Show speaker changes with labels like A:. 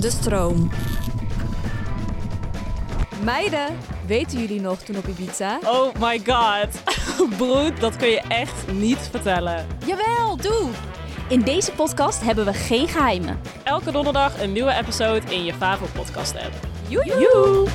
A: De stroom. Meiden, weten jullie nog toen op Ibiza?
B: Oh my god. Broed, dat kun je echt niet vertellen.
A: Jawel, doe! In deze podcast hebben we geen geheimen.
B: Elke donderdag een nieuwe episode in je favoriete podcast app.
A: Joejoe!
B: Joe!